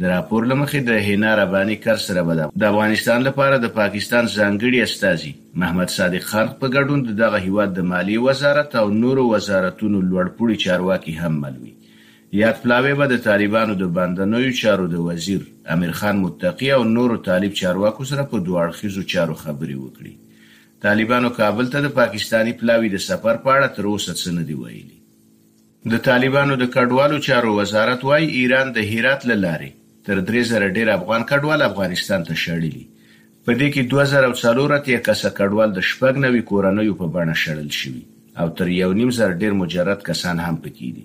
د راپور له مخې د حنا رباني کر سره به د افغانستان لپاره د پاکستان ځانګړي استازي محمد صادق خان په ګډون د دغه هېواد د مالیې وزارت او نورو وزارتونو لوړپوړي چارواکي هم مل وي. یاد پلاوی به د طالبانو د باندنیو چارو د وزیر امیر خان متقي او نورو طالب چارواکو سره په دوه اړخیزو چارو خبرې وکړي. طالبانو کابل ته د پاکستاني پلاوي د سفر په اړه تر اوسه څه نه دي ویلي. د طالبانو د کډوالو چارو وزارت وايي، ایران د هرات له لارې تر درې زره ډېر افغان کډوال افغانستان ته شړلي، په دې کې دوه زره او څلور اتیا کسه کډوال د شپږ نوي کورنیو په بڼه شړل شوي او تر یو نیم زر ډېر مجرد کسان هم په کې دي.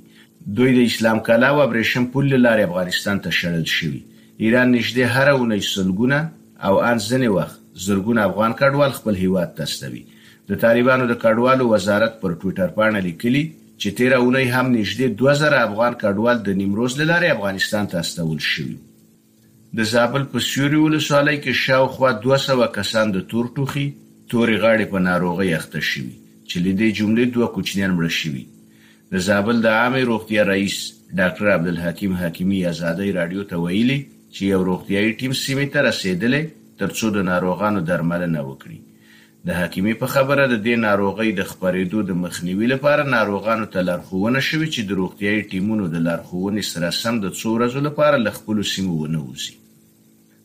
دوی د اسلام کلا او ابرېشم پل له لارې افغانستان ته شړل شوي. ایران نږدې هره اونۍ سلګونه او ان ځینې وخت زرګونه افغان کډوال خپل هېواد ته استوي. د طالبانو د کډوالو وزارت پر ټویټرپاڼه لیکلي، چې تېره اونۍ هم نږدې دوه زره افغان کډوال د نیمروز له لارې افغانستان ته استول شوي وو. د زابل په سیوري ولسوالۍ کې شاوخوا دوه سوه کسان د تور ټوخي، تورې غاړې، په ناروغۍ اخته شوي، چې له دې جملې دوه کوچنیان مړه شوي. د زابل د عامې روغتیا رئیس ډاکټر عبدالحکیم حکیمي ازادۍ راډیو ته ویلي، چې یو روغتیايي ټیم سیمې ته رسېدلی، ترڅو د ناروغانو درملنه وکړي. د حکیمي په خبره، د دې ناروغۍ د خپرېدو د مخنیوي لپاره ناروغانو ته لارښوونه شوې چې د روغتیايي ټیمونو د لارښوونې سره سم د څو ورځو لپاره له خپلو سیمو ونه وځي.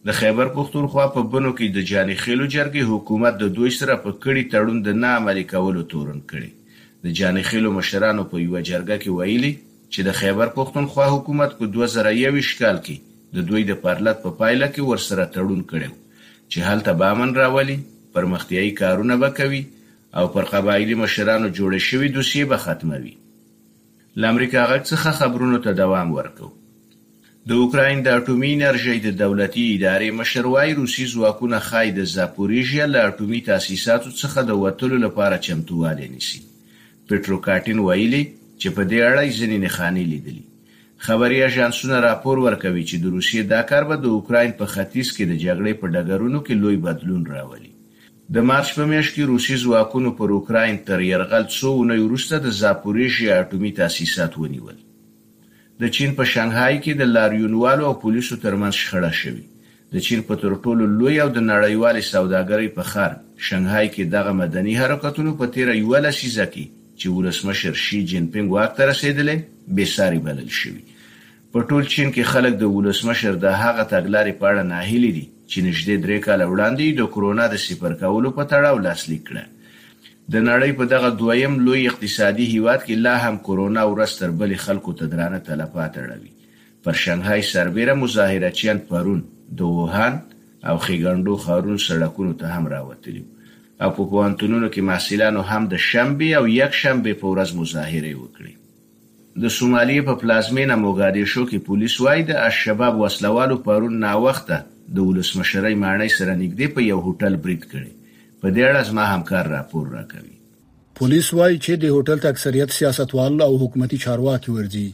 د خیبر پښتونخوا په بنو کې د جاني خېلو جرګې حکومت د دوی سره په کړي تړون د نه عملي کولو تورن کړي. د جاني خېلو مشرانو په یوه جرګه کې ویلي، چې د خیبر پښتونخوا حکومت په دوه زره یوویشت کال کې د دوی د پرلت په پایله کې ورسره تړون کړی و چې هلته به امن راولي، پرمختیایي کارونه به کوي او پر قبایلي مشرانو جوړې شوې دوسیې به ختموي. له امریکا غږ څخه خبرونو ته دوام ورکوو. د اوکراین د اټومي انرژۍ د دولتي ادارې مشر وايي، روسي ځواکونه ښايي د زاپوریژیا له اټومي تاسیساتو څخه د وتلو لپاره چمتووالی نیسي. پټرو کاټین ویلي چې په دې اړه یې ځینې نښانې لیدلي. خبري اژانسونه راپور ورکوي چې د روسیې دا کار به د اوکراین په ختیځ کې د جګړې په ډګرونو کې لوی بدلون راولي. د مارچ په میاشت کې روسي ځواکونو پر اوکراین تر یرغل څو اونۍ وروسته د زاپوریژیا اټومي تاسیسات ونیول. د چین په شانګهای کې د لاریونوالو او پولیسو ترمنځ شخړه شوې. د چین په تر ټولو لوی او د نړیوالې سوداګرۍ په ښار شنګهای کې دغه مدني حرکتونو په تېره یوه لسیزه کې چې ولسمشر شي جین پینګ واک ته رسېدلی، بې ساري بلل شوي. په ټول چین کې خلک د ولسمشر د هغه تګلارې په اړه ناهیلي دي چې نژدې درې کاله وړاندې یې د کرونا د صفر کولو په تړاو لاسلیک کړه. د نړۍ په دغه دویم لوی اقتصادي هېواد کې لا هم کرونا ورځ تر بلې خلکو ته درانه تلفات اړوي. پر شنګهای سربېره مظاهره چیان پرون د ووهان او ښېګڼډو ښارونو سړکونو ته هم راوتلي وو او په پوهنتونونو کې محصلانو هم د شنبې او یکشنبې په ورځ مظاهرې وکړې. د سومالیې په پلازمېنه موګادېشو کې پولیس وايي، د الشباب وسله والو پرون ناوخته د ولسمشرۍ ماڼۍ سره نږدې په یو هوټل برید کړی. په دې اړه زما همکار راپور راکوي. پولیس وایي چې د هوټل ته اکثریت سیاستوال او حکومتي چارواکي ورځي.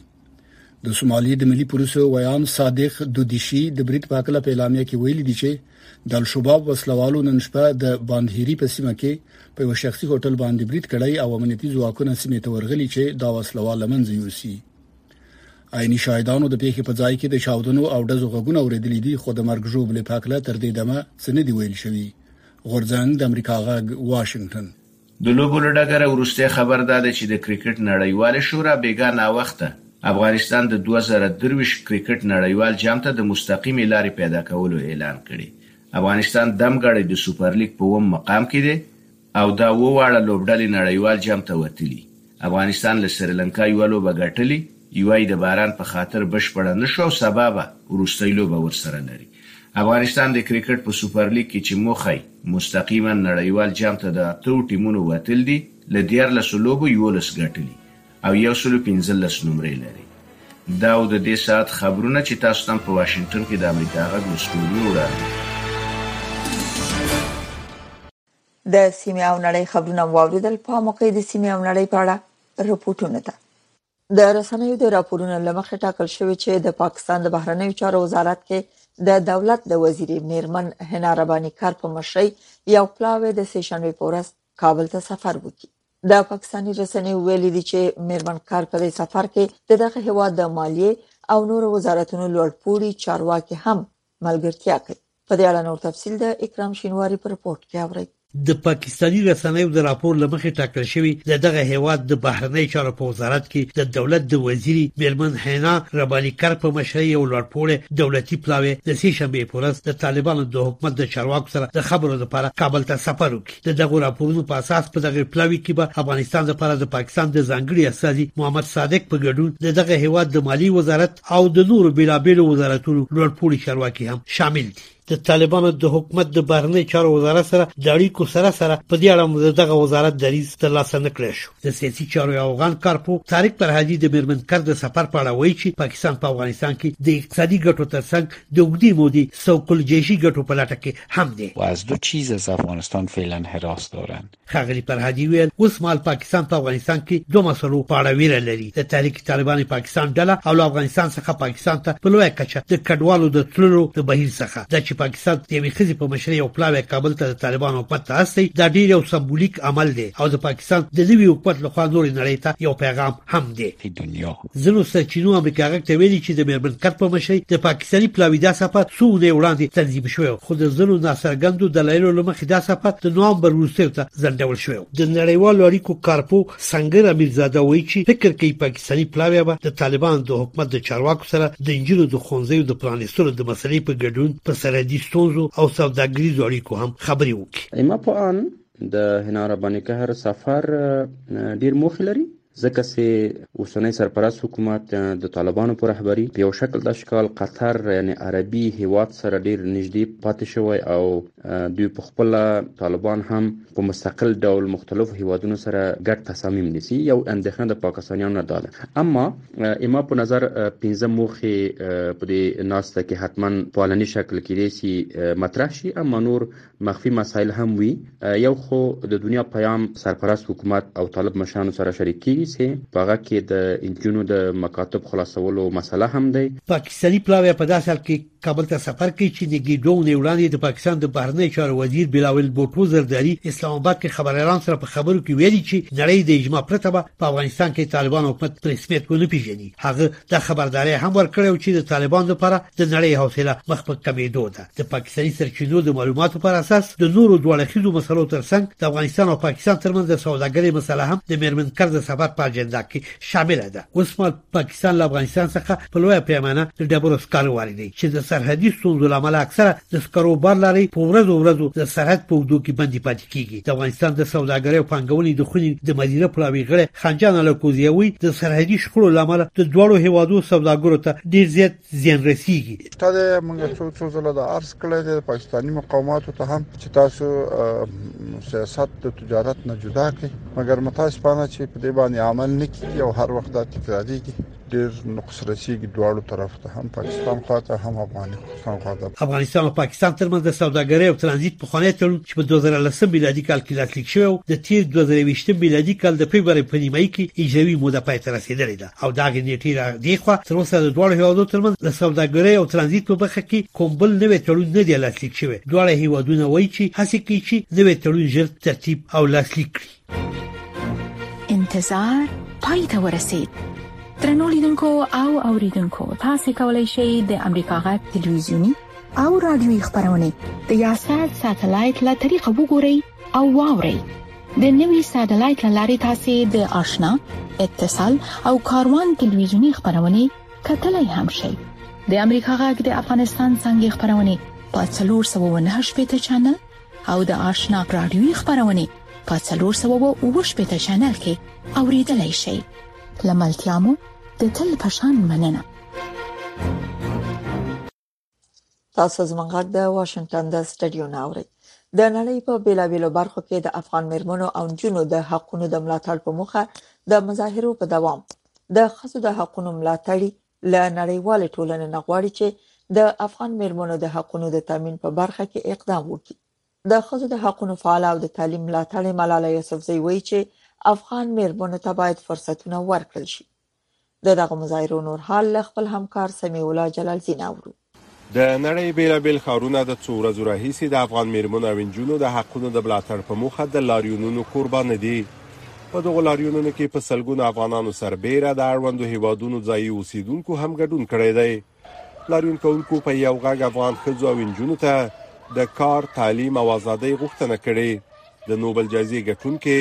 د سومالي د ملي پولیسو ویاند صادق دودیشي د برید په هکله په اعلامیه کې ویلي دي چې د الشباب وسلوالو نن شپه د باندهيري په سیمه کې په یو شخصي هوټل باندې برید کړی او امنیتي ځواکونه سیمې ته ورغلي چې دا وسلوال لمنځه یوسي عیني شاهدانو د پیښې په ځای کې د چاودنو او دزو غږونه اوریدلې دي خو د مرګ ژوبلې پاکله تر دې دمه سندې ویل شوی غورځنګ، د امریکا غږ، واشنګټن. د لوبو له ډګره وروستی خبر دا دی چې د کرکټ نړیوالې شورا بېګا ناوخته افغانستان د دوه زره درویشت کرکټ نړیوال جام ته د مستقیمې لارې پیدا کولو اعلان کړی. افغانستان دمګړۍ د سوپرلیګ په اووم مقام کې دی او دا اوه واړه لوبډلې نړیوال جام ته وتلي. افغانستان له سریلانکا یوه لوبه ګټلې، یوه یې د باران په خاطر بشپړه نه شوه او سبا به وروستۍ لوبه ورسره لري. افغانستان د کرکټ په سوپرلیګ کې چې موخه یې مستقیماً نړیوال جام ته د اتو ټیمونو وتل دي، له دیارلسو لوبو یولس ګټلي او یو سل او پنځلس نمرې لري. دا وو د دې ساعت خبرونه چې تاسو ته هم په واشنګټن کې د امریکا غږ له سټوډیو وړاندې کړل. د سیمې او نړۍ خبرونه مو واوریدل په هغه موقع د سیمې او نړۍ په اړه رپورټونه ده د رسنیو د راپورونو لمخې ټاکل شوې چې د پاکستان د بهرنیو چارو وزارت کې د دولت د وزیرې میرمن حنا رباني کار په مشرۍ یو پلاوی د سې شنبې په ورځ کابل ته سفر وکړي د پاکستاني رسنیو ویلي دي چې میرمن کار په دې سفر کې د دغه هیواد د مالیې او نورو وزارتونو لوړپوړي چارواکي هم ملګرتیا کوي په دې اړه نور تفصیل د اکرام شینواری پر رپورت کې اورئ د پاکستاني رسنیو د راپور لمخې ټاکل شوی د دغه هیواد د بهرنۍ چارو په وزارت کې د دولت د وزیري میرمن حینا رباني کر په مشرۍ یو لوړپوړی دولتي پلاوی د سې شنبې په ورځ د طالبانو د حکومت د چارواکو سره د خبرو لپاره کابل ته سفر وکړي د دغه راپورونو په اساس په دغه پلاوی کې به افغانستان لپاره د پاکستان د ځانګړي استازي محمد صادق په ګډون د دغه هیواد د مالی وزارت او د نورو بیلابیلو وزارتونو لوړ پوړي چارواکي هم شامل دي د طالبانو د حکومت د بهرنی چارو وزارت سره د اړیکو سره سره په دې اړه د دغه وزارت دریز تر لاسه نکړی شو د سیاسي چارو افغان کارپو طارق فرهادي د میرمنکر د سفر په اړه وایي چې پاکستان په افغانستان کې د اقتصادي ګټو ترڅنګ د اوږدې مودې سوکلجیشي ګټو په لټه کې هم دی و از دو چیز از افغانستان فعلا حراس دارند ښاغلي فرهادي ویل اوس مهال پاکستان په افغانستان کې دوه مسلو په اړه ویره لري د تحریک طالبان پاکستان ډله او له افغانستان څخه پاکستان ته په لویه کچه د کډوالو د تللو د بهیر څخه دا چې پاکستان د یوې ښځې په مشرۍ یو پلاوی کابل ته د طالبانو حکومت ته استي دا ډیر یو سمبولیک عمل دی او د پاکستان د نوي حکومت لخوا نورې نړۍ ته یو پیغام هم دی دنیا ځینو سرچینو امریکا غږ ته ویلي چې د مېرمن کټ په مشرۍ د پاکستاني پلاوي دا سفر څو اونۍ وړاندې تنظیم شوی و، خو د ځینو ناڅرګندو دلایلو له مخې دا سفر د نوامبر وروستیو ته ځنډول شوی و. د نړیوالو اړیکو کارپوه سنګر امیرزاده وایي چې فکر کوي پاکستاني پلاوی به د طالبانو د حکومت د چارواکو سره د نجونو د ښوونځیو د پرانیستلو د مسلې په ګډون په سرحدي ستونزو او سوداګریزو اړیکو هم خبرې وکړي. ایما په آن د هنارا بانیکهر سفر ډیر موخې لري. ځکه چې اوسنی سرپرست حکومت د طالبانو په رهبری په یو شکل د شکل قطر یعنی عربي هیواد سره ډیر نږدې پاتې شوی او دوی په خپل طالبان هم په مستقل ډول مختلف هیوادونو سره ګډ تصامیم نیسي یو اندېښنه د پاکستانیانو نه ده اما اما په نظر پنځه موخه په دې ناسته کې حتمان پالنی شکل کې دي سي مطرح شي اما نور مخفي مسایل هم وي یو خو د دنیا پیام سرپرست حکومت او طالب مشرانو سره شریک کیږي چې په هغه کې د انجونو د مکاتب خلاصولو مسله هم دی پاکستاني پلاوی په داسې حال کې کابل ته سفر کوي چې نږدې دوه اونۍ وړاندې د پاکستان د بهرنیو چارو وزیر بلاول بوټو زرداري اسلام آباد کې خبریالان سره په خبرو کې ویلي چې نړۍ د اجماع پرته به په افغانستان کې طالبان حکومت په رسمیت ونه پیژني هغه دا خبرداري هم ورکړې و چې د طالبانو لپاره د نړۍ حوصله مخ په کمیدو ده د پاکستاني سرچینو د معلوماتو پر اساس د نورو دوړخیزو مسلو ترڅنګ د افغانستان او پاکستان ترمنځ د سوداګرۍ مسله هم د میرمن کر د سفر په اجندا کې شامله ده اوس مال پاکستان له افغانستان څخه په لوی پیمانه د ډبرو سکارو واردوي چې د سرحدي ستونزو لامل اکثره د سکارو بار لاري په ورځو ورځو د سرحد په وګړو کې بندي پاتې کیږي د افغانستان د سوداګرۍ او پانګونې د خونې د مدیره پلاوي غړی خانجان الکوزی وایي د سرحدي شخړو له امله د دواړو هیوادو سوداګرو ته ډیر زیات زیان رسیږي ته د موږ څو څو ځله د عرض کړی د پاکستاني مقاماتو ته هم چې تاسو سیاست د تجارت نه جدا کړئ مګر متاسفانه چې په دې باندې عمل نه کیږي او هر وخت دا تکراریږي ډیر نقص رسیږي دواړو طرف ته هم پاکستان خواته هم افغانستان خواته افغانستان او پاکستان ترمنځ د سوداګرۍ او ترانزیت په خوانی تړون چې په 2010 میلادي کال کې لاسلیک شوی او د تیر 2020 میلادي کال د فبرورۍ په نیمایي کې اجراوي موده پای ته رسیدلې ده او دا غي نیټه را دی خو تر اوسه د دواړو هیوادو ترمنځ د سوداګرۍ او ترانزیت په برخه کې کوم بل نوې تړون نه دی لاسلیک شوی دواړه هیوادونه وایي چې هڅه کوي چې نوې تړون ژر ترتیب او لاسلیک کړي انتظار پای ته ورسید ترنو لیدونکو او اوریدونکو تاسو کولی شئ د امریکا غا ټلویزیونی او رادیوي خبرونه د یاشات ساتلایت له طریقو وګورئ او واورئ د نوي ساتلایت لارې تاسو د آشنا اتصال او کاروان ټلویزیونی خبرونه کتلای هم شئ د امریکا غږ د افغانستان څنګه خبرونه په 398 چنل او د آشنا رادیوي خبرونه په 390 چینل کې اوریدلای شئ لملتيامو د تل پشان مننه تاسو زموږ د واشنگټن د سټډیو ناوړي د نړۍ په بیلابیلو برخو کې د افغان مرمنو او جنونو د حقونو د ملاتړ په مخه د مظاهرو په دوام د خزو د حقونو ملاتړي له نړیوالې ټولنې نه غواړي چې د افغان میرمنو د حقونو د تامین په برخه کې اقدام وکړي د خځو د حقونو فعال او د تعلیم ملاتړ ملاله یوسفزۍ وایي چې افغان میرمنو ته باید فرصتونه ورکړل شي د دغه مظاهرو نور حال له خپل همکار سمیع الله جلالزی نه اورو د نړۍ بېلابېل ښارونه د څو ورځو راهیسې د افغان میرمنو او انجونو د حقونو د ملاتړ په موخه د لاریونونو کوربانه دي. په دغو لاریونونو کې په سلګونو افغانانو سربېره د اړوندو هیوادونو ځایي اوسیدونکو هم ګډون کړی دی. لاریون کوونکو په یو غږ افغان ښځو او انجونو ته د کار، تعلیم او ازادۍ غوښتنه کړې. د نوبل جایزې ګټونکې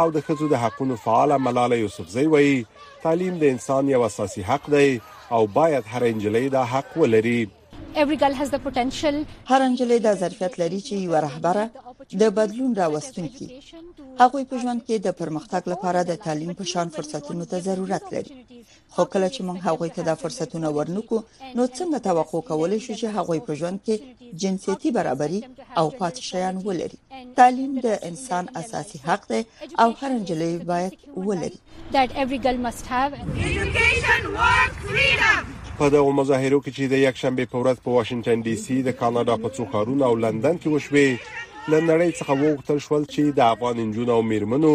او د ښځو د حقونو فعاله ملاله یوسفزۍ وایي تعلیم د انسان یو اساسي حق دی او باید هر انجلۍ دا حق ولري هر انجلۍ دا ظرفیت لري چې یو رهبره د بدلون راوستونکي هغوی په ژوند کې د پرمختګ لپاره د تعلیم په شان فرصتونو ته ضرورت لري خو کله چې موږ هغوی ته دا فرصتونه ورنکو نو څنګه توقع کولای شو چې هغوی په ژوند کې جنسيتي برابري او پاتې شیان ولري تعلیم د انسان اساسي حق دی او هر نجلۍ باید ولري that every girl must have education work freedom په دغه مظاهرو کې چې د یک شنبه په ورځ په واشنگټن ډي سي د کاناډا په څو ښارونو او لندن کې وشوي لنډړی څخه وغوښتل شول چې د افغان انجونو او میرمنو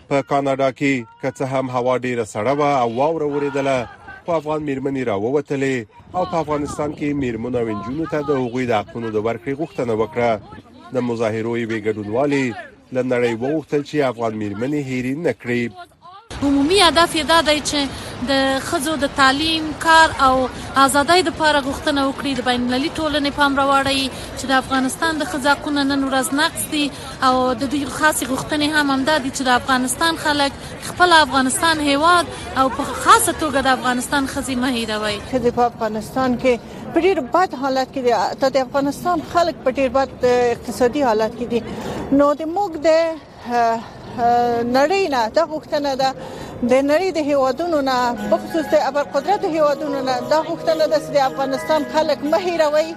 په کاناډا کې که څه هم هوا ډیره سړه وه او واوره وریدله خو افغان میرمنې راووتلې او په افغانستان کې میرمن او انجونو ته د هغوی د حقونو د ورکړې غوښتنه وکړه د مظاهرو یوې ګډونوالې له نړۍ وغوښتل چې افغان میرمنې هېرې نه کړي عمومي هدف یې دا دی چې د خځو د تعلیم کار او ازادۍ لپاره غوښتنه وکړي د بین المللي ټولنې پام راواړوي چې د افغانستان د خځو حقونه نن ورځ نقض دي او د دوی خاصې غوښتنې هم همدا دي چې د افغانستان خلک خپل افغانستان هیواد او په خاصه توګه د افغانستان خزي مه هیروي خزي په افغانستان کې په ډیر بد حالت کې دي ته د افغانستان خلک په ډیر بد اقتصادي حالت کې دي نو د موږ د نړۍ نه د غوښتنه ده د نړۍ د هیوادونو نه په خصوص د ابر قدرت هیوادونو نه د غوښتنه ده چې د افغانستان خلک مه هیروي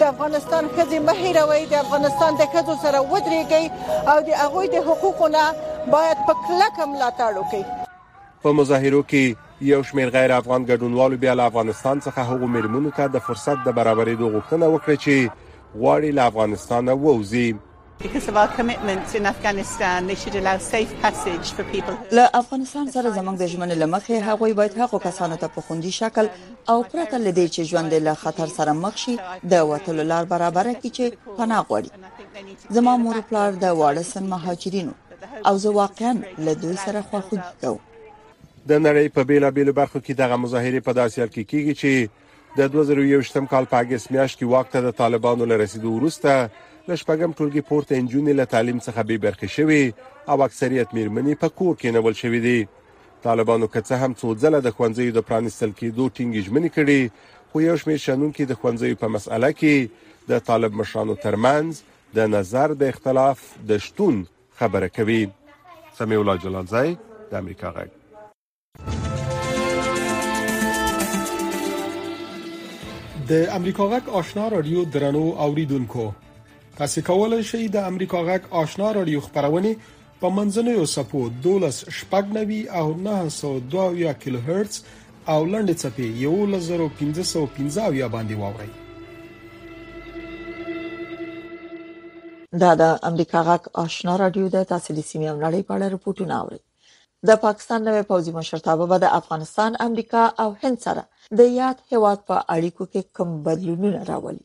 د افغانستان ښځې مه هیروي د افغانستان د ښځو سره ودرېږي او د هغوی د حقوقو نه باید په کلکه ملاتړ وکړي په مظاهرو کې یو شمېر غیر افغان ګډونوالو بیا له افغانستان څخه هغو میرمنو ته د فرصت د برابرېدو غوښتنه وکړه چې غواړي له افغانستانه ووځي له افغانستان سره زموږ د ژمنې لمخې هغوی باید هغو کسانو ته په خوندي شکل او پرته لدې چې ژوند له خطر سره مخ شي د وټلو لار برابر کړي چې پناه غواړي زما مور پلار د واړه سن مهاجرینو او زه واقعا له دوی سره خواخوږي کوم د نړۍ په بیلابیلو برخو کې دغه مظاهره په داسې حال کې کیږي چې د دوه زره او یوویشتم کال په اګست میاشت کې واک ته د طالبانو له رسیدو وروسته له شپږم ټولګي پورته نجونې له تعلیم څخه بې برخې شوې او اکثریت میرمنې په کور کېنول شوې دي طالبانو که څه هم څو ځله د ښوونځیو د پرانیستل کېدو ټینګې ژمنې کړي خو یو شمېر شنونکي د ښوونځیو په مسئله کې د طالب مشرانو ترمنځ د نظر د اختلاف د شتون خبره کوي سمیع الله جلالزی د امریکا غږ د امریکا غږ آشنا رادیو درنو اوریدونکو تاسو کولای شئ د امریکا غږ آشنا رادیو خبرونه په منځنوي سپو 12 شپږنوي او 902 کیلو هرتز او لنډ چپی 11515 یا باندې واوري دا د امریکا غږ آشنا رادیو د تاسو د سیمې او نړۍ په اړه رپورټونه اوري د پاکستان نوې پوځي مشرتابه به د افغانستان، امریکا او هند سره د یاد هیواد په اړیکو کې کوم بدلونونه راولي؟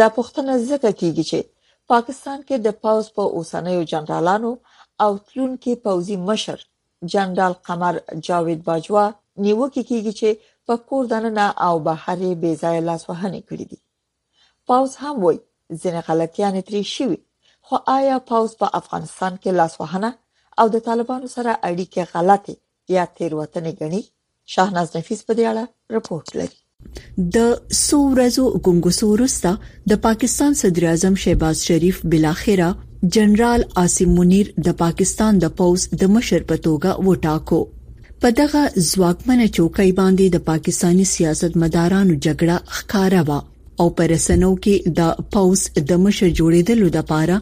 دا پوښتنه ځکه کیږي چې پاکستان کې د پوز په اوسنیو جنرالانو او تلونکي پوزي مشر جنرال قمر جاوید باجوا نیوکه کیږي چې په کور دننه او بهر بې ځای لاسوهنې کړې دي پوځ هم وایي ځینې غلطیانې ترې شوي خو آیا پوځ په افغانستان کې لاسوهنه او د طالبانو سره اړیکې غلطې یا تیروتنې ګڼي شاهناز نفیس په دې اړه رپورت لري د سو ورځو ګنګوسو وروسته د پاکستان صدر اعظم شهباز شریف بلاخره جنرال عاصم منیر د پاکستان د پوز د مشر په توګه وټاکو په دغه ځواکمنه چوکۍ باندې د پاکستاني سیاستمدارانو جګړه ښکاره و او پر رسنو کې د پوز د مشر جوړیدلو د پاره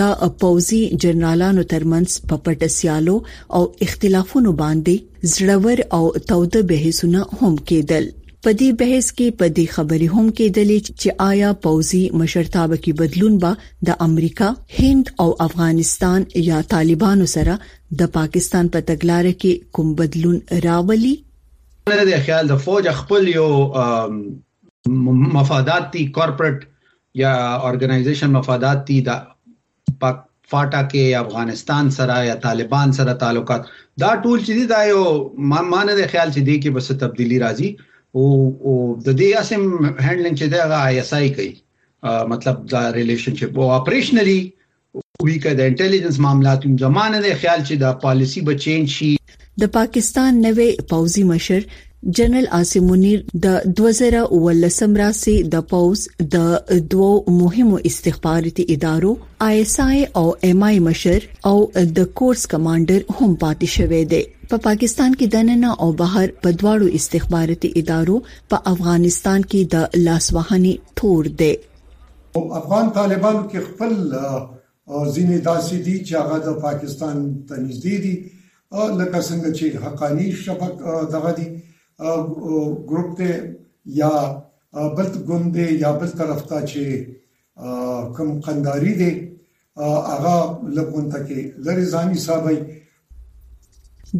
د پوزي جنرالانو ترمنځ په پټ سیالو او اختلافونو باندې زړور او توده بحثونه هم کېدل په دې بحث کې په دې خبرې هم کېدلې چې آیا پوځي مشرتابه کې بدلون به د امریکا، هند او افغانستان یا طالبانو سره د پاکستان په تګلارې کې کوم بدلون راولي؟ نه دی خیال د فوج خپل یو مفادات دي کارپوریټ یا ارګنایزیشن مفادات دي د پاک فاټا کې افغانستان سره یا طالبان سره تعلقات دا ټول چې دا یو ما ما نه خیال چې دی کې بس تبدیلی راځي او او د دې اسم هندلینګ چې دا آی اس آی کوي مطلب دا ریلیشنشپ او اپریشنلی وی کده انټيليجنس معاملات زمانه د خیال چې دا پالیسی به چینج شي د پاکستان نوې پوځي مشر جنرال عاصم منیر د 2019 راسي د پوز د دوو مهمو استخباراتي ادارو آی اس آی او ایم آی مشر او د کورس کمانډر هم پاتې شوې دي په پا پاکستان کې د نننه او بهر په دواړو استخباراتي ادارو په افغانستان کې د لاسوهنې تور دی او افغان طالبانو کې خپل او ځینې داسې دي چې هغه د پاکستان ته نږدې دي او لکه څنګه چې حقاني شفق دغه دي ګروپ ته یا بل ګوند دی یا بل طرف ته چې کوم قنداري دی هغه لکونته کې لري ځاني صاحبای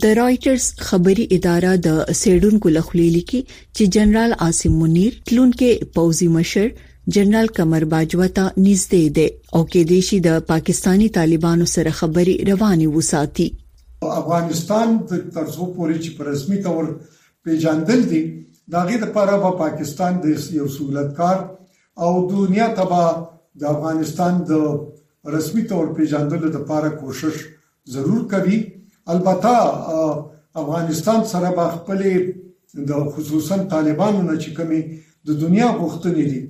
د رائټرز خبري اداره د سیډونکو لخوا لیکي چې جنرال عاصم منیر تلونکي پوځي مشر جنرال قمر باجوه ته نږدې دی او کې دې شي د پاکستاني طالبانو سره خبري رواني وساتي افغانستان د ترڅو پورې چې په رسمي تور پیژندل دي دا غي د پاره په پاکستان د یو سہولتکار او دنیا تبا د افغانستان د رسمي تور پیژندلو لپاره کوشش ضرور کوي البته افغانستان سره به خپل د خصوصا طالبانو نه چې کومي د دنیا غوښتنې دي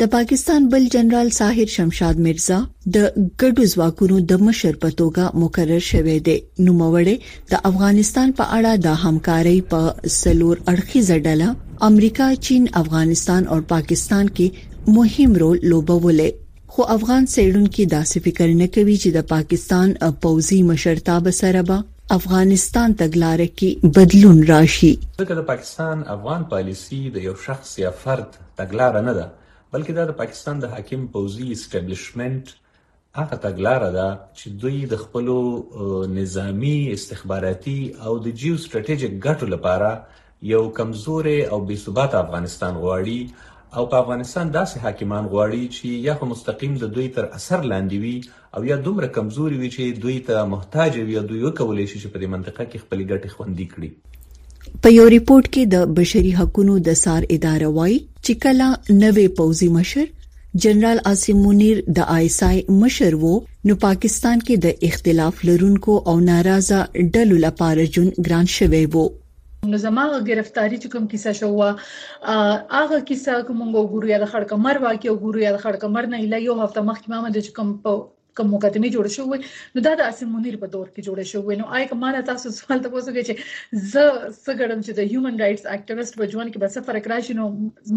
د پاکستان بل جنرال ساحر شمشاد مرزا د ګډو ځواکونو د مشر په توګه مقرر شوی دی نو موړې د افغانستان په اړه د همکارۍ په سلور اړخیزه ډله امریکا چین افغانستان او پاکستان کې مهم رول لوبولې خو افغان څېړونکي داسې فکر نه کوي چې د پاکستان پوځي مشرتابه سره به افغانستان تګلاره کې بدلون راشي. ځکه د پاکستان افغان پالیسي د یو شخص یا فرد تګلاره نه ده، بلکې دا د پاکستان د حاکم پوځي اسټبلشمنټ هغه تګلاره ده چې دوی د خپلو نظامي، استخباراتي او د جیو سټراټیژیک ګټو لپاره یو کمزوری او بې ثباته افغانستان غواړي او په افغانستان داسې حاکمان غواړي چې یا خو مستقیم د دوی تر اثر لاندې وي او یا دومره کمزوري وي چې دوی ته محتاج وي او دوی وکولی شي چې په دې منطقه کې خپلې ګټې خوندي کړي. په یو ریپورت کې د بشري حقوقو د سار اداره وایي چې کله نوې پوځي مشر جنرال عاصم منیر د آی اس آی مشر وو نو پاکستان کې د اختلاف لرونکو او ناراضه ډلو لپاره جون ګران شوی وو نو زما غ گرفتاری چې کوم کیسه شو وا هغه کیسه کوم وګورو یا د خړکمر واقع وګورو یا د خړکمر نه اله یو هفته مخکې ما مده چې کوم په کوم مقدمه جوړ شو وي نو دا د عاصم منیر په دور کې جوړ شو وي نو آی کمال تاسو سوال ته وسوګی چې ز سګړم چې د هیومن رائټس اکټیویست په ژوند کې به څه فرق راشي نو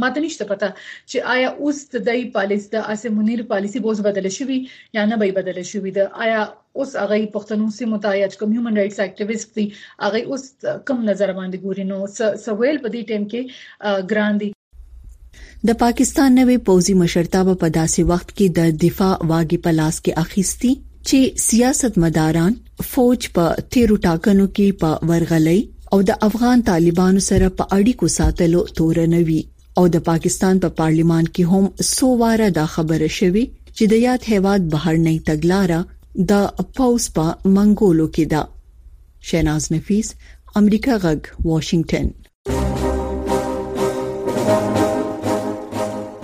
ماته نشته پته چې آیا اوس د دای پالیس د عاصم منیر پالیسی بوز بدل شوی یا نه به بدل شوی د آیا اوس هغه پښتنو سیمو ته یا کوم هیومن رائټس اکټیویست دي هغه اوس کم نظر باندې ګوري نو سویل په دې ټیم کې ګران دي د پاکستان نوې پوځي مشرتابه په داسې وخت کې د دفاع واګي په لاس کې اخیستي چې سیاستمداران فوج په تیرو ټاکنو کې په ورغلې او د افغان طالبانو سره په اړیکو ساتلو تورنوي او د پاکستان په پا پارلیمان کې هم څو واره دا خبره شوې چې د یاد هیواد بهرنۍ تګلارې د پاوس په منګولو کې ده شیناز نفیس امریکا غږ واشنگټن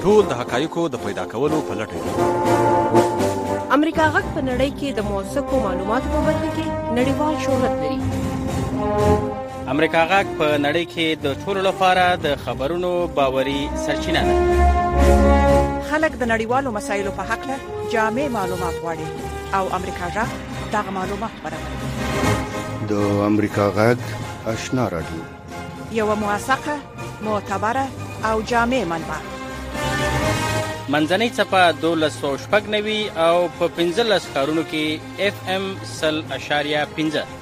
ټول د حقایقو د پیدا کولو په لټه دي امریکا غږ په نړۍ کې د موثقو معلوماتو په برخه کې نړیوال شهرت لري امریکا غږ په نړۍ کې د ټولو لپاره د خبرونو باوري سرچینه ده خلک د نړیوالو مسایلو په حق له جامع معلومات غواړي او امریکا غږ دا معلومات برابروي د امریکا غږ آشنا رادیو یو موثقه معتبره او جامع منبع منځنۍ چپه 1290 او په 15 کارونو کې اف ام 0.15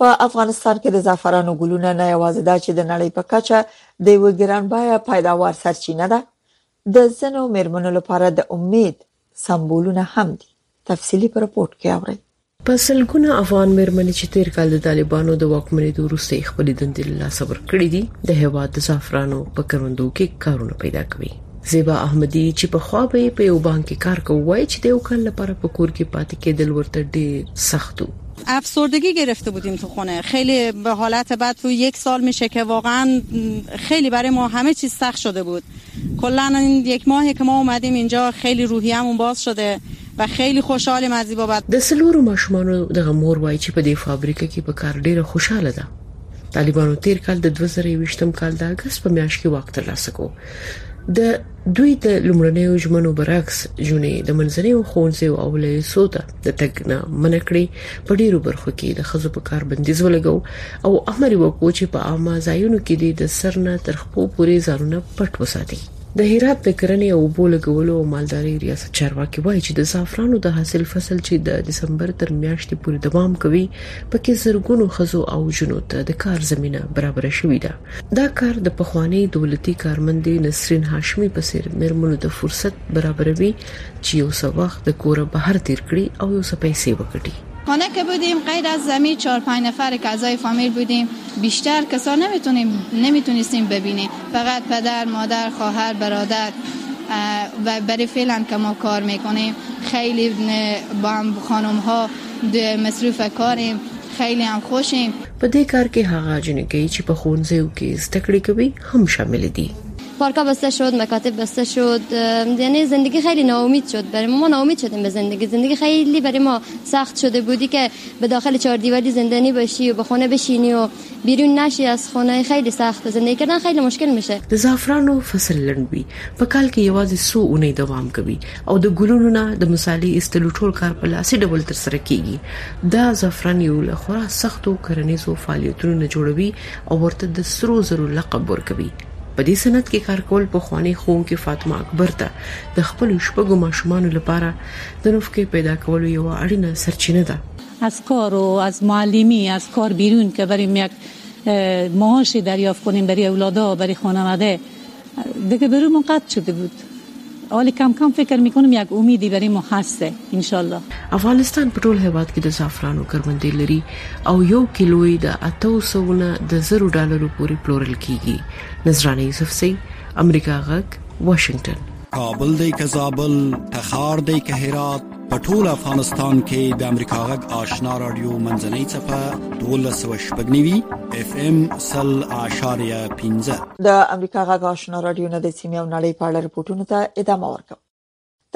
په افغانستان کې د زعفرانو ګلونه نه یوازې دا چې د نړۍ په کچه د یو ګران بایه پیداوار سرچینه ده د زنو مېرمنو لپاره د امید سمبولونه هم دي تفصيلي په رپورت کې اورئ په سلګونه افغان مېرمنې چې تیر کال د طالبانو د واکمنۍ د وروستي خپل دندې له لاسه ورکړې دي د هواد د زعفرانو په کروندو کې کارونه پیدا کوي زیبا احمدي چې په خوا به په یو بانک کې کار کوي وایي چې د یو کال لپاره په کور کې پاتې کېدل ورته ډېر سخت وو افسردگی گرفته بودیم تو خونه خیلی به حالت بد تو یک سال میشه که واقعا خیلی برای ما همه چیز سخت شده بود کلا این یک ماهی که ما اومدیم اینجا خیلی روحیه‌مون باز شده و خیلی خوشحالیم از این بابت د سلورو ماشومانو دغه مور وایي چې په دې فابریکه کې په کار ډیره خوشاله ده طالبانو تیر کال د 2020 کال د اگست په میاشت کې واک ترلاسه کو د دوی د لومړنیو ژمنو برعکس جونې د منځنیو ښوونځیو او لیسو ته د تګ نه منع کړې په ډیرو برخو کې د خزو په کار بندیز ولګو او امر وکړو چې په عامه ځایونو کې د سرنه تر خپو پورې ځانونه پټ وساتي د هرات د کرنې او اوبو لګولو او مالدارۍ ریاست چارواکي وایي چې د زعفرانو د حاصل فصل چې د دسمبر تر میاشتې پورې دوام کوي پکې زرګونو خزو او جنو ته د کار زمينه برابر شوې ده دا کار د پخوانۍ دولتي کارمندې نسرین هاشمي په څېر مېرمنو ته فرصت برابروي چې یو څه وخت د کوره بهر تېر کړي او یو څه پیسې وګټي. خانه که بودیم غیر از زمین چهار پنج نفر که اعضای فامیل بودیم بیشتر کسا نمیتونستیم ببینیم فقط پدر مادر خواهر برادر و بری فعلا که ما کار میکنیم خیلی با هم خانم ها مصروف کاریم خیلی هم خوشیم. په دې کار کې هغه جنکۍ چې په ښوونځیو کې زده کړې کوي هم شاملې دي. پارکا بسته شد مکاتب بسته شد یعنی زندگی خیلی ناامید شد برای ما ناامید شدیم به زندگی زندگی خیلی برای ما سخت شده بودی که به داخل چهار دیواری زندانی باشی و به خونه بشینی و بیرون نشی از خونه خیلی سخت زندگی کردن خیلی مشکل میشه د زعفرانو فصل لنډ وي په کال کې یوازې څو اونۍ دوام کوي او د ګلونو نه د مصالې ایستلو ټول کار په لاسي ډول تر سره کیږي دا زعفران یو له خورا سختو کرنیزو فعالیتونو نه جوړوي او ورته د سرو زرو لقب ورکوي په دې صنعت کې کار کول په خواني ښوونکي فاطمه اکبر ته د خپل شپږو ماشومان لپاره د نوفکې پیدا کولو یو اړینه سرچینه ده از کار و از معلمی از کار بیرون که بریم یک معاش دریافت کنیم برای اولادا برای خانواده دیگه برو ما قطع شده بود حالی کم کم فکر میکنم یک امیدی برای ما هسته انشالله افغانستان په ټول هیواد کې د زعفرانو کروندې لري او یو کیلو یې د 800 نه د 0 ډالرو پورې پلورل کیږي نظرانه یوسف سي امریکا غک واشنگټن کابل دی که زابل تخار دی که هرات په ټول افغانستان کې د امریکا غږ آشنا رادیو منځنۍ چپه 1290 اف ام 0.15 د امریکا غږ آشنا رادیو نه د سیمې او نړۍ په اړه رپورټونو ته ادامه ورکوم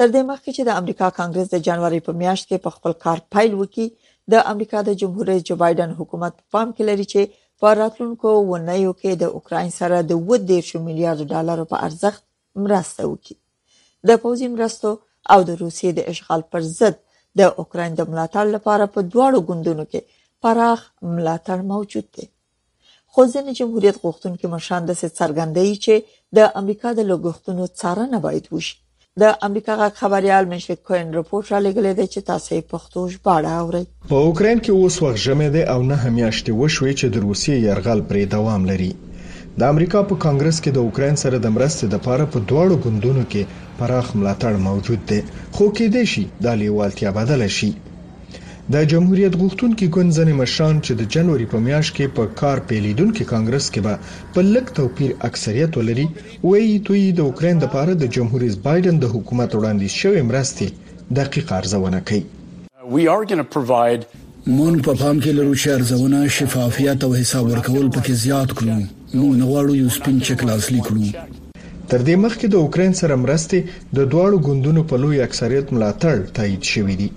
تر دې مخکې چې د امریکا کانګرس د جنوري په میاشت کې په خپل کار پیل وکړي د امریکا د جمهور رئیس جو بایدن حکومت په پام کې لري چې په راتلونکو ونیو کې د اوکرين سره د 10 میلیارډ ډالر په ارزښت مرسته وکړي د پوځي مرستو او د روسیې د اشغال پر ضد د اوکراین د ملاتړ لپاره په دواړو ګوندونو کې پراخ ملاتړ موجود دی خو ځینې جمهوریت غوښتونکي مشران داسې څرګندوي چې د امریکا د لګښتونو څارنه باید وشي د امریکا غږ خبريال مشري کوین رپورټ را لګلې چې تاسو په پښتو ژباړه اورئ په اوکراین کې اوس وخت ژمی دی او نهه میاشتې وشوې چې د روسیې یرغل پرې دوام لري. د امریکا په کانګرس کې د اوکراین سره د مرستې لپاره په دواړو ګوندونو کې پراخ ملاتړ موجود دی، خو کېدای شي دا لېوالتیا بدله شي. د جمهوریت غوښتونکي ګوند ځینې مشران چې د جنوري په میاشت کې په کار پیلېدونکي کانګرس کې به په لږ توپیر اکثریت ولري، وایي دوی د اوکراین لپاره د جمهور رئیس بایډن د حکومت وړاندیز شوې مرستې دقیقه ارزونه کوي. مونږ په پام کې لرو چې ارزونه، شفافیت او حساب ورکول پکې زیات کړو. مونږ نه غواړو یو سپین چک لاسلیک کړو. تر دې مخکې د اوکراین سره مرستې د دواړو ګوندونو په لوی اکثریت ملاتړ تایید شوې دي.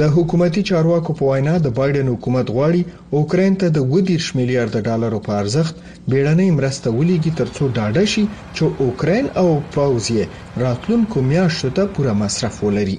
د حکومتي چارواکو په وینا د بایډن حکومت غواړي اوکراین ته د اووه دېرش میلیارد ډالرو په ارزښت بیړنۍ مرسته ولیږي ترڅو ډاډه شي چې اوکراین او پوځ یې راتلونکو میاشتو ته پوره مصرف ولري.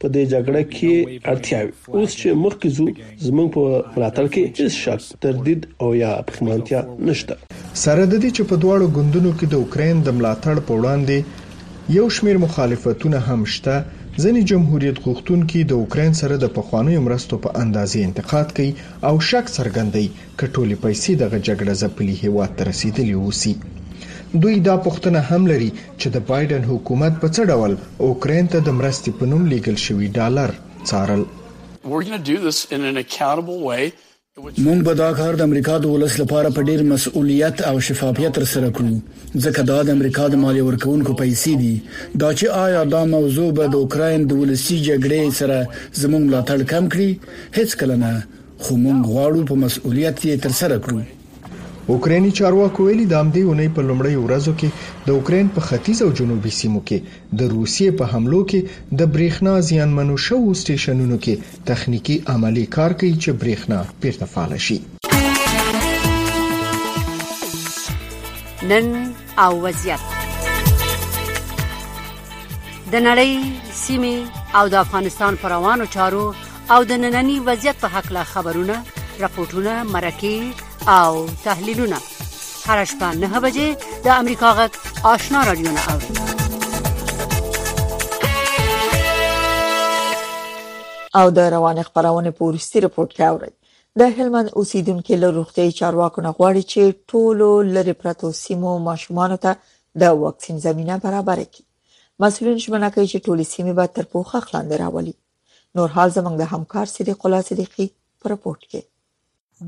په دې جګړه کې اړتیا وي. اوس چې مخکې ځو، زموږ په ملاتړ کې هېڅ شک، تردید او یا پښېمانتیا نشته. سره د دې چې په دواړو ګوندونو کې د اوکراین د ملاتړ په وړاندې یو شمېر مخالفتونه هم شته، ځینې جمهوریت غوښتونکي د اوکراین سره د پخوانیو مرستو په اندازې انتقاد کوي او شک څرګندوي که ټولې پیسې دغه جګړه ځپلي هېواد ته رسېدلې اوسي. دوی دا پوښتنه هم لري چې د بایډن حکومت په څه ډول اوکراین ته د مرستې په نوم لیږل شوي ډالر څارل. موږ به دا کار د امریکا د ولس لپاره په ډیر مسؤلیت او شفافیت ترسره کړو، ځکه دا د امریکا د مالیه ورکوونکو پیسې دي. دا چې آیا دا موضوع به د اوکراین د ولسي جګړې سره زموږ ملاتړ کم کړي؟ هیڅکله نه، خو موږ غواړو په مسؤلیت یې ترسره کړو. اوکرایني چارواکو ویلي د همدې اونۍ په لومړیو ورځو کې د اوکراین په ختیځ او جنوبي سیمو کې د روسیې په حملو کې د برېښنا زیانمنو شوو سټېشنونو کې تخنیکي عملې کار کوي چې برېښنا بیرته فعاله شي. نن او وضعیت د نړۍ سیمې او د افغانستان پر روانو چارو او د ننني وضعیت په حق لا خبرونه، رپورټونه، مرکې او تحلیلونه هر شپه نه بجې د امریکا غږ آشنا رادیو نه اوري او د روان خبرونه پورستي رپورت کې اوري د هلمند اوسیدونکو له روغتي چارواکو نه غواړي چې ټولو لری پرتو سیمو ماشومان ته د واکسین زمينه برابر کړي مسولین ژمنه کوي چې ټولې سیمې به تر پوښښ لاندې راولي نور حال زموږ د همکار صدیق الله صدیقي په رپورټ کې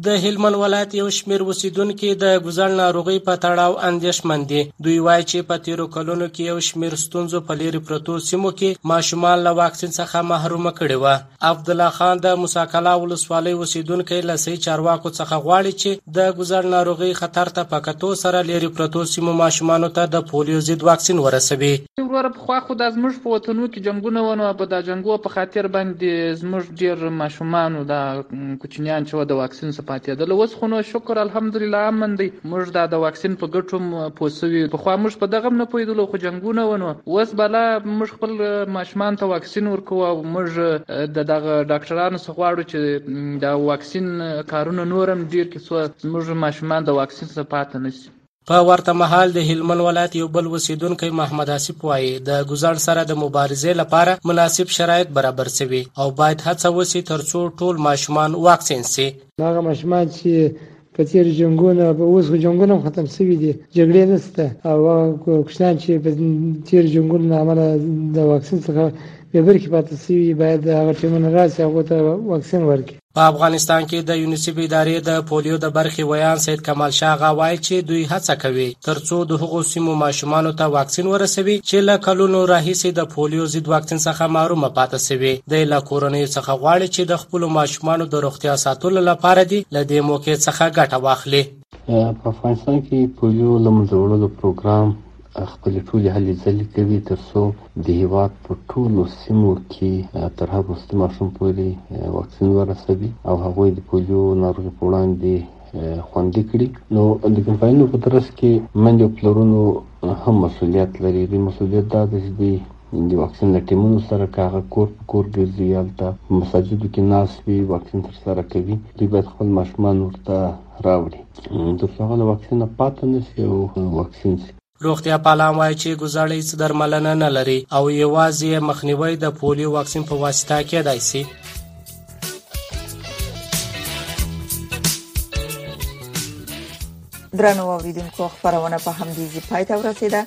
د هلمند ولایت یو شمیر اوسیدونکي د ګوزڼ ناروغۍ په تړاو اندیښمن دي دوی وایي چې په تیرو کلونو کې یو شمیر ستونزو په لیرې پرتو سیمو کې ماشومان له واکسین څخه محروم کړي وه عبدالله خان د موسی کلا ولسوالۍ اوسیدونکی له صحي چارواکو څخه غواړي چې د ګوزڼ ناروغۍ خطر ته په کتو سره لیرې پرتو سیمو ماشومانو ته د پولیو ضد واکسین ورسوي. وروره پخوا خو دا زموږ په وطنو کې جنګونه وه نو ابه دا جنګو په خاطر باندې زموږ ډیر ماشومانو دا کوچنیان چې وه د واکسین څخه پاتیدل اوس خو نو شکر الحمدلله امن دی موږ دا د واکسین په ګټو هم پوه شوي پخوا موږ په دغه هم نه پوهیدلو خو جنګونه وه نو اوس بالا موږ خپل ماشومان ته واکسین ورکوو او موږ د دغه ډاکټرانو څخه غواړو چې دا واکسین واکسین کارونه نور هم ډېر کړي څو زموږ ماشومان د واکسین څخه پاته نه شي. په ورته مهال د هلمند ولایت یو بل اوسېدونکی محمد آصف وايي، د ګوزڼ سره د مبارزې لپاره مناسب شرایط برابر شوي او باید هڅه وشي ترڅو ټول ماشومان واکسین شي. هغه ماشومان چې په تېر جنګونه، اوس خو جنګونه هم ختم شوي دي، جګړې نشته او هغه کوچنیان چې په تېر جنګونو له امله د واکسین څخه بې برخې پاتې شوي باید هغه ټیمونه راسي هغو ته واکسین ورکړي. په افغانستان کې د یونیسف ادارې د پولیو د برخې ویاند سید کمال شاه اغا وايي چې دوی هڅه کوي ترڅو د هغو سیمو ماشومانو ته واکسین ورسوي چې له کلونو راهیسې د پولیو ضد واکسین څخه محرومه پاتې شوي دی له کورنیو څخه غواړي چې د خپلو ماشومانو د روغتیا ساتلو لپاره دې له دې موقع څخه ګټه واخلي په افغانستان کې پولیو له منځه وړلو پروګرام خپلې ټولې هلې ځلې کوي ترڅو د هیواد په ټولو سیمو کې تر هر وروستي ماشوم پورې واکسین ورسوي او هغوی د پولیو ناروغي په وړاندې خوندي کړي نو د کمپاینونو په ترڅ کې میندې او پلرونو هم مسولیت لري دوی مسولیت دا دی چې دوی د واکسین له ټیمونو سره که هغه کور په کور ګرځي هلته مساجدو کې ناست وي واکسین ترسره کوي دوی باید خپل ماشومان ورته راوړي تر څو هغه له واکسین نه پاته نه شي او واکسین شي روغتیا پالان وایي چې ګوزړ هیڅ درملنه نه لري او یوازې مخنیوی د پولیو واکسین په واسطه کېدای شي درنو اوریدونکو خبرونه په همدې ځای پای ته ورسیده